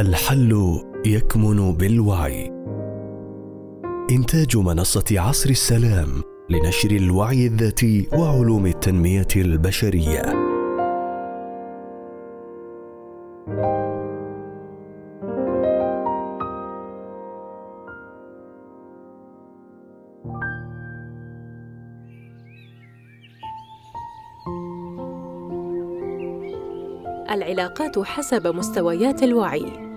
الحل يكمن بالوعي. إنتاج منصة عصر السلام لنشر الوعي الذاتي وعلوم التنمية البشرية. العلاقات حسب مستويات الوعي.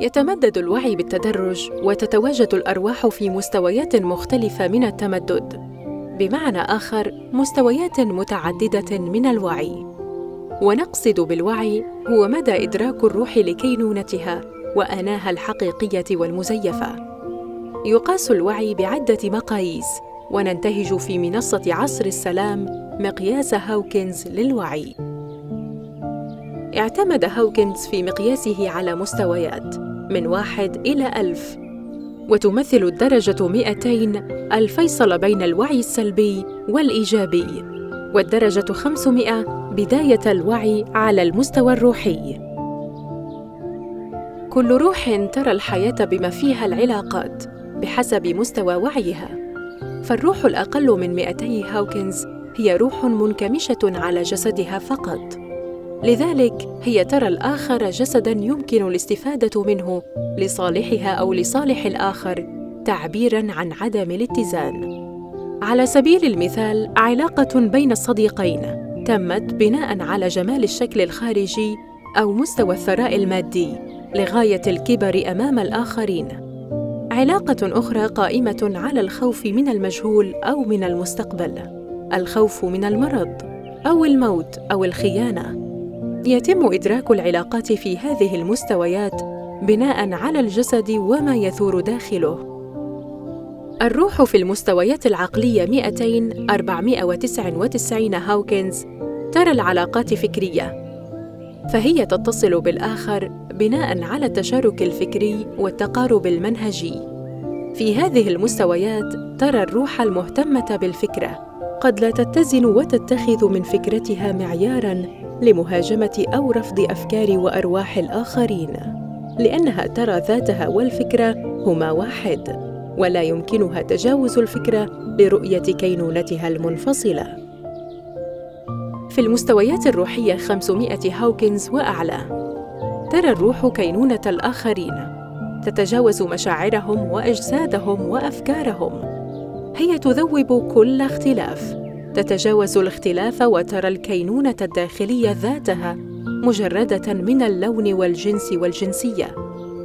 يتمدد الوعي بالتدرج وتتواجد الأرواح في مستويات مختلفة من التمدد. بمعنى آخر مستويات متعددة من الوعي. ونقصد بالوعي هو مدى إدراك الروح لكينونتها وأناها الحقيقية والمزيفة. يقاس الوعي بعدة مقاييس وننتهج في منصة عصر السلام مقياس هاوكنز للوعي. اعتمد هاوكنز في مقياسه على مستويات من واحد إلى ألف وتمثل الدرجة 200 الفيصل بين الوعي السلبي والإيجابي والدرجة 500 بداية الوعي على المستوى الروحي. كل روح ترى الحياة بما فيها العلاقات بحسب مستوى وعيها فالروح الأقل من 200 هاوكنز هي روح منكمشة على جسدها فقط. لذلك هي ترى الآخر جسدا يمكن الاستفادة منه لصالحها أو لصالح الآخر تعبيرا عن عدم الاتزان. على سبيل المثال علاقة بين الصديقين تمت بناء على جمال الشكل الخارجي أو مستوى الثراء المادي لغاية الكبر أمام الآخرين. علاقة أخرى قائمة على الخوف من المجهول أو من المستقبل الخوف من المرض أو الموت أو الخيانة. يتم إدراك العلاقات في هذه المستويات بناء على الجسد وما يثور داخله. الروح في المستويات العقلية 200 499 هاوكنز ترى العلاقات فكرية فهي تتصل بالآخر بناء على التشارك الفكري والتقارب المنهجي. في هذه المستويات ترى الروح المهتمة بالفكرة قد لا تتزن وتتخذ من فكرتها معيارا لمهاجمة أو رفض أفكار وأرواح الآخرين لأنها ترى ذاتها والفكرة هما واحد ولا يمكنها تجاوز الفكرة لرؤية كينونتها المنفصلة. في المستويات الروحية 500 هاوكنز وأعلى ترى الروح كينونة الآخرين تتجاوز مشاعرهم وأجسادهم وأفكارهم هي تذوب كل اختلاف. تتجاوز الاختلاف وترى الكينونة الداخلية ذاتها مجردة من اللون والجنس والجنسية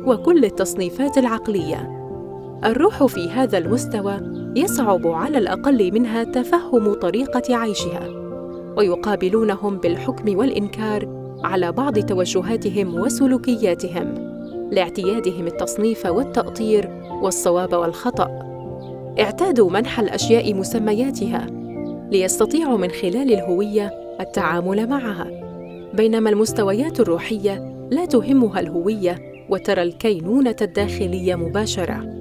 وكل التصنيفات العقلية. الروح في هذا المستوى يصعب على الأقل منها تفهم طريقة عيشها ويقابلونهم بالحكم والإنكار على بعض توجهاتهم وسلوكياتهم لاعتيادهم التصنيف والتأطير والصواب والخطأ. اعتادوا منح الأشياء مسمياتها ليستطيعوا من خلال الهوية التعامل معها. بينما المستويات الروحية لا تهمها الهوية وترى الكينونة الداخلية مباشرة.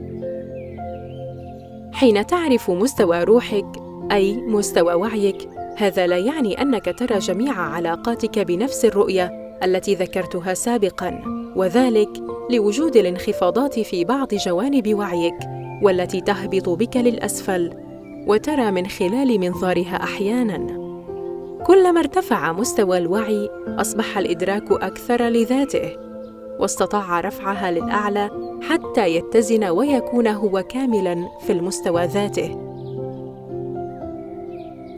حين تعرف مستوى روحك أي مستوى وعيك هذا لا يعني أنك ترى جميع علاقاتك بنفس الرؤية التي ذكرتها سابقا وذلك لوجود الانخفاضات في بعض جوانب وعيك والتي تهبط بك للأسفل. وترى من خلال منظارها أحيانا. كلما ارتفع مستوى الوعي أصبح الإدراك أكثر لذاته واستطاع رفعها للأعلى حتى يتزن ويكون هو كاملا في المستوى ذاته.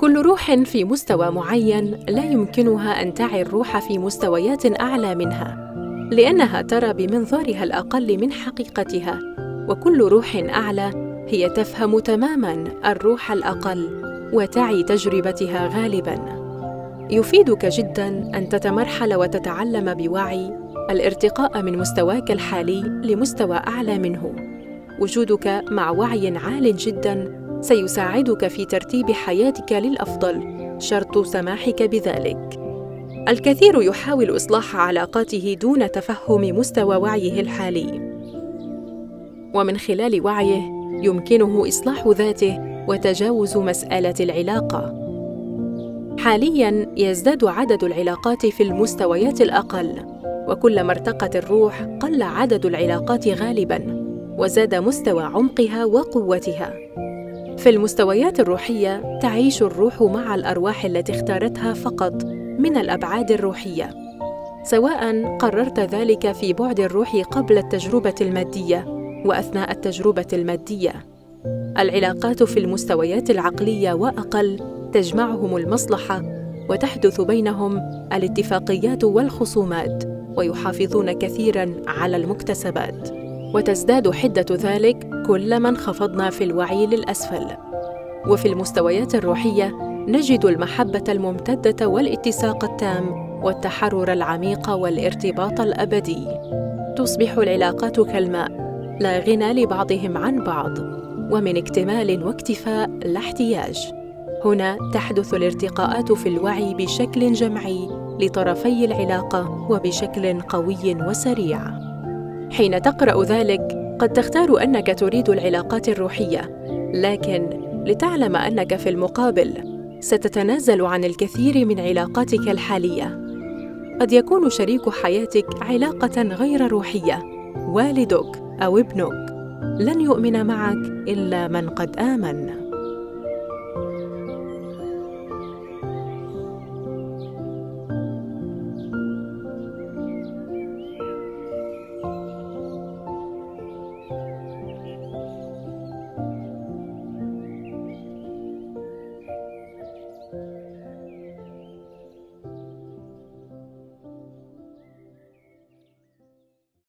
كل روح في مستوى معين لا يمكنها أن تعي الروح في مستويات أعلى منها لأنها ترى بمنظارها الأقل من حقيقتها وكل روح أعلى هي تفهم تماما الروح الأقل وتعي تجربتها غالبا. يفيدك جدا أن تتمرحل وتتعلم بوعي الارتقاء من مستواك الحالي لمستوى أعلى منه. وجودك مع وعي عال جدا سيساعدك في ترتيب حياتك للأفضل شرط سماحك بذلك. الكثير يحاول إصلاح علاقاته دون تفهم مستوى وعيه الحالي. ومن خلال وعيه يمكنه إصلاح ذاته وتجاوز مسألة العلاقة. حاليا يزداد عدد العلاقات في المستويات الأقل وكلما ارتقت الروح قل عدد العلاقات غالبا وزاد مستوى عمقها وقوتها. في المستويات الروحية تعيش الروح مع الأرواح التي اختارتها فقط من الأبعاد الروحية. سواء قررت ذلك في بعد الروح قبل التجربة المادية وأثناء التجربة المادية. العلاقات في المستويات العقلية وأقل تجمعهم المصلحة وتحدث بينهم الاتفاقيات والخصومات ويحافظون كثيرا على المكتسبات. وتزداد حدة ذلك كلما انخفضنا في الوعي للأسفل. وفي المستويات الروحية نجد المحبة الممتدة والاتساق التام والتحرر العميق والارتباط الأبدي. تصبح العلاقات كالماء. لا غنى لبعضهم عن بعض ومن اكتمال واكتفاء لا احتياج. هنا تحدث الارتقاءات في الوعي بشكل جمعي لطرفي العلاقة وبشكل قوي وسريع. حين تقرأ ذلك قد تختار أنك تريد العلاقات الروحية لكن لتعلم أنك في المقابل ستتنازل عن الكثير من علاقاتك الحالية. قد يكون شريك حياتك علاقة غير روحية والدك أو ابنك. لن يؤمن معك إلا من قد آمن.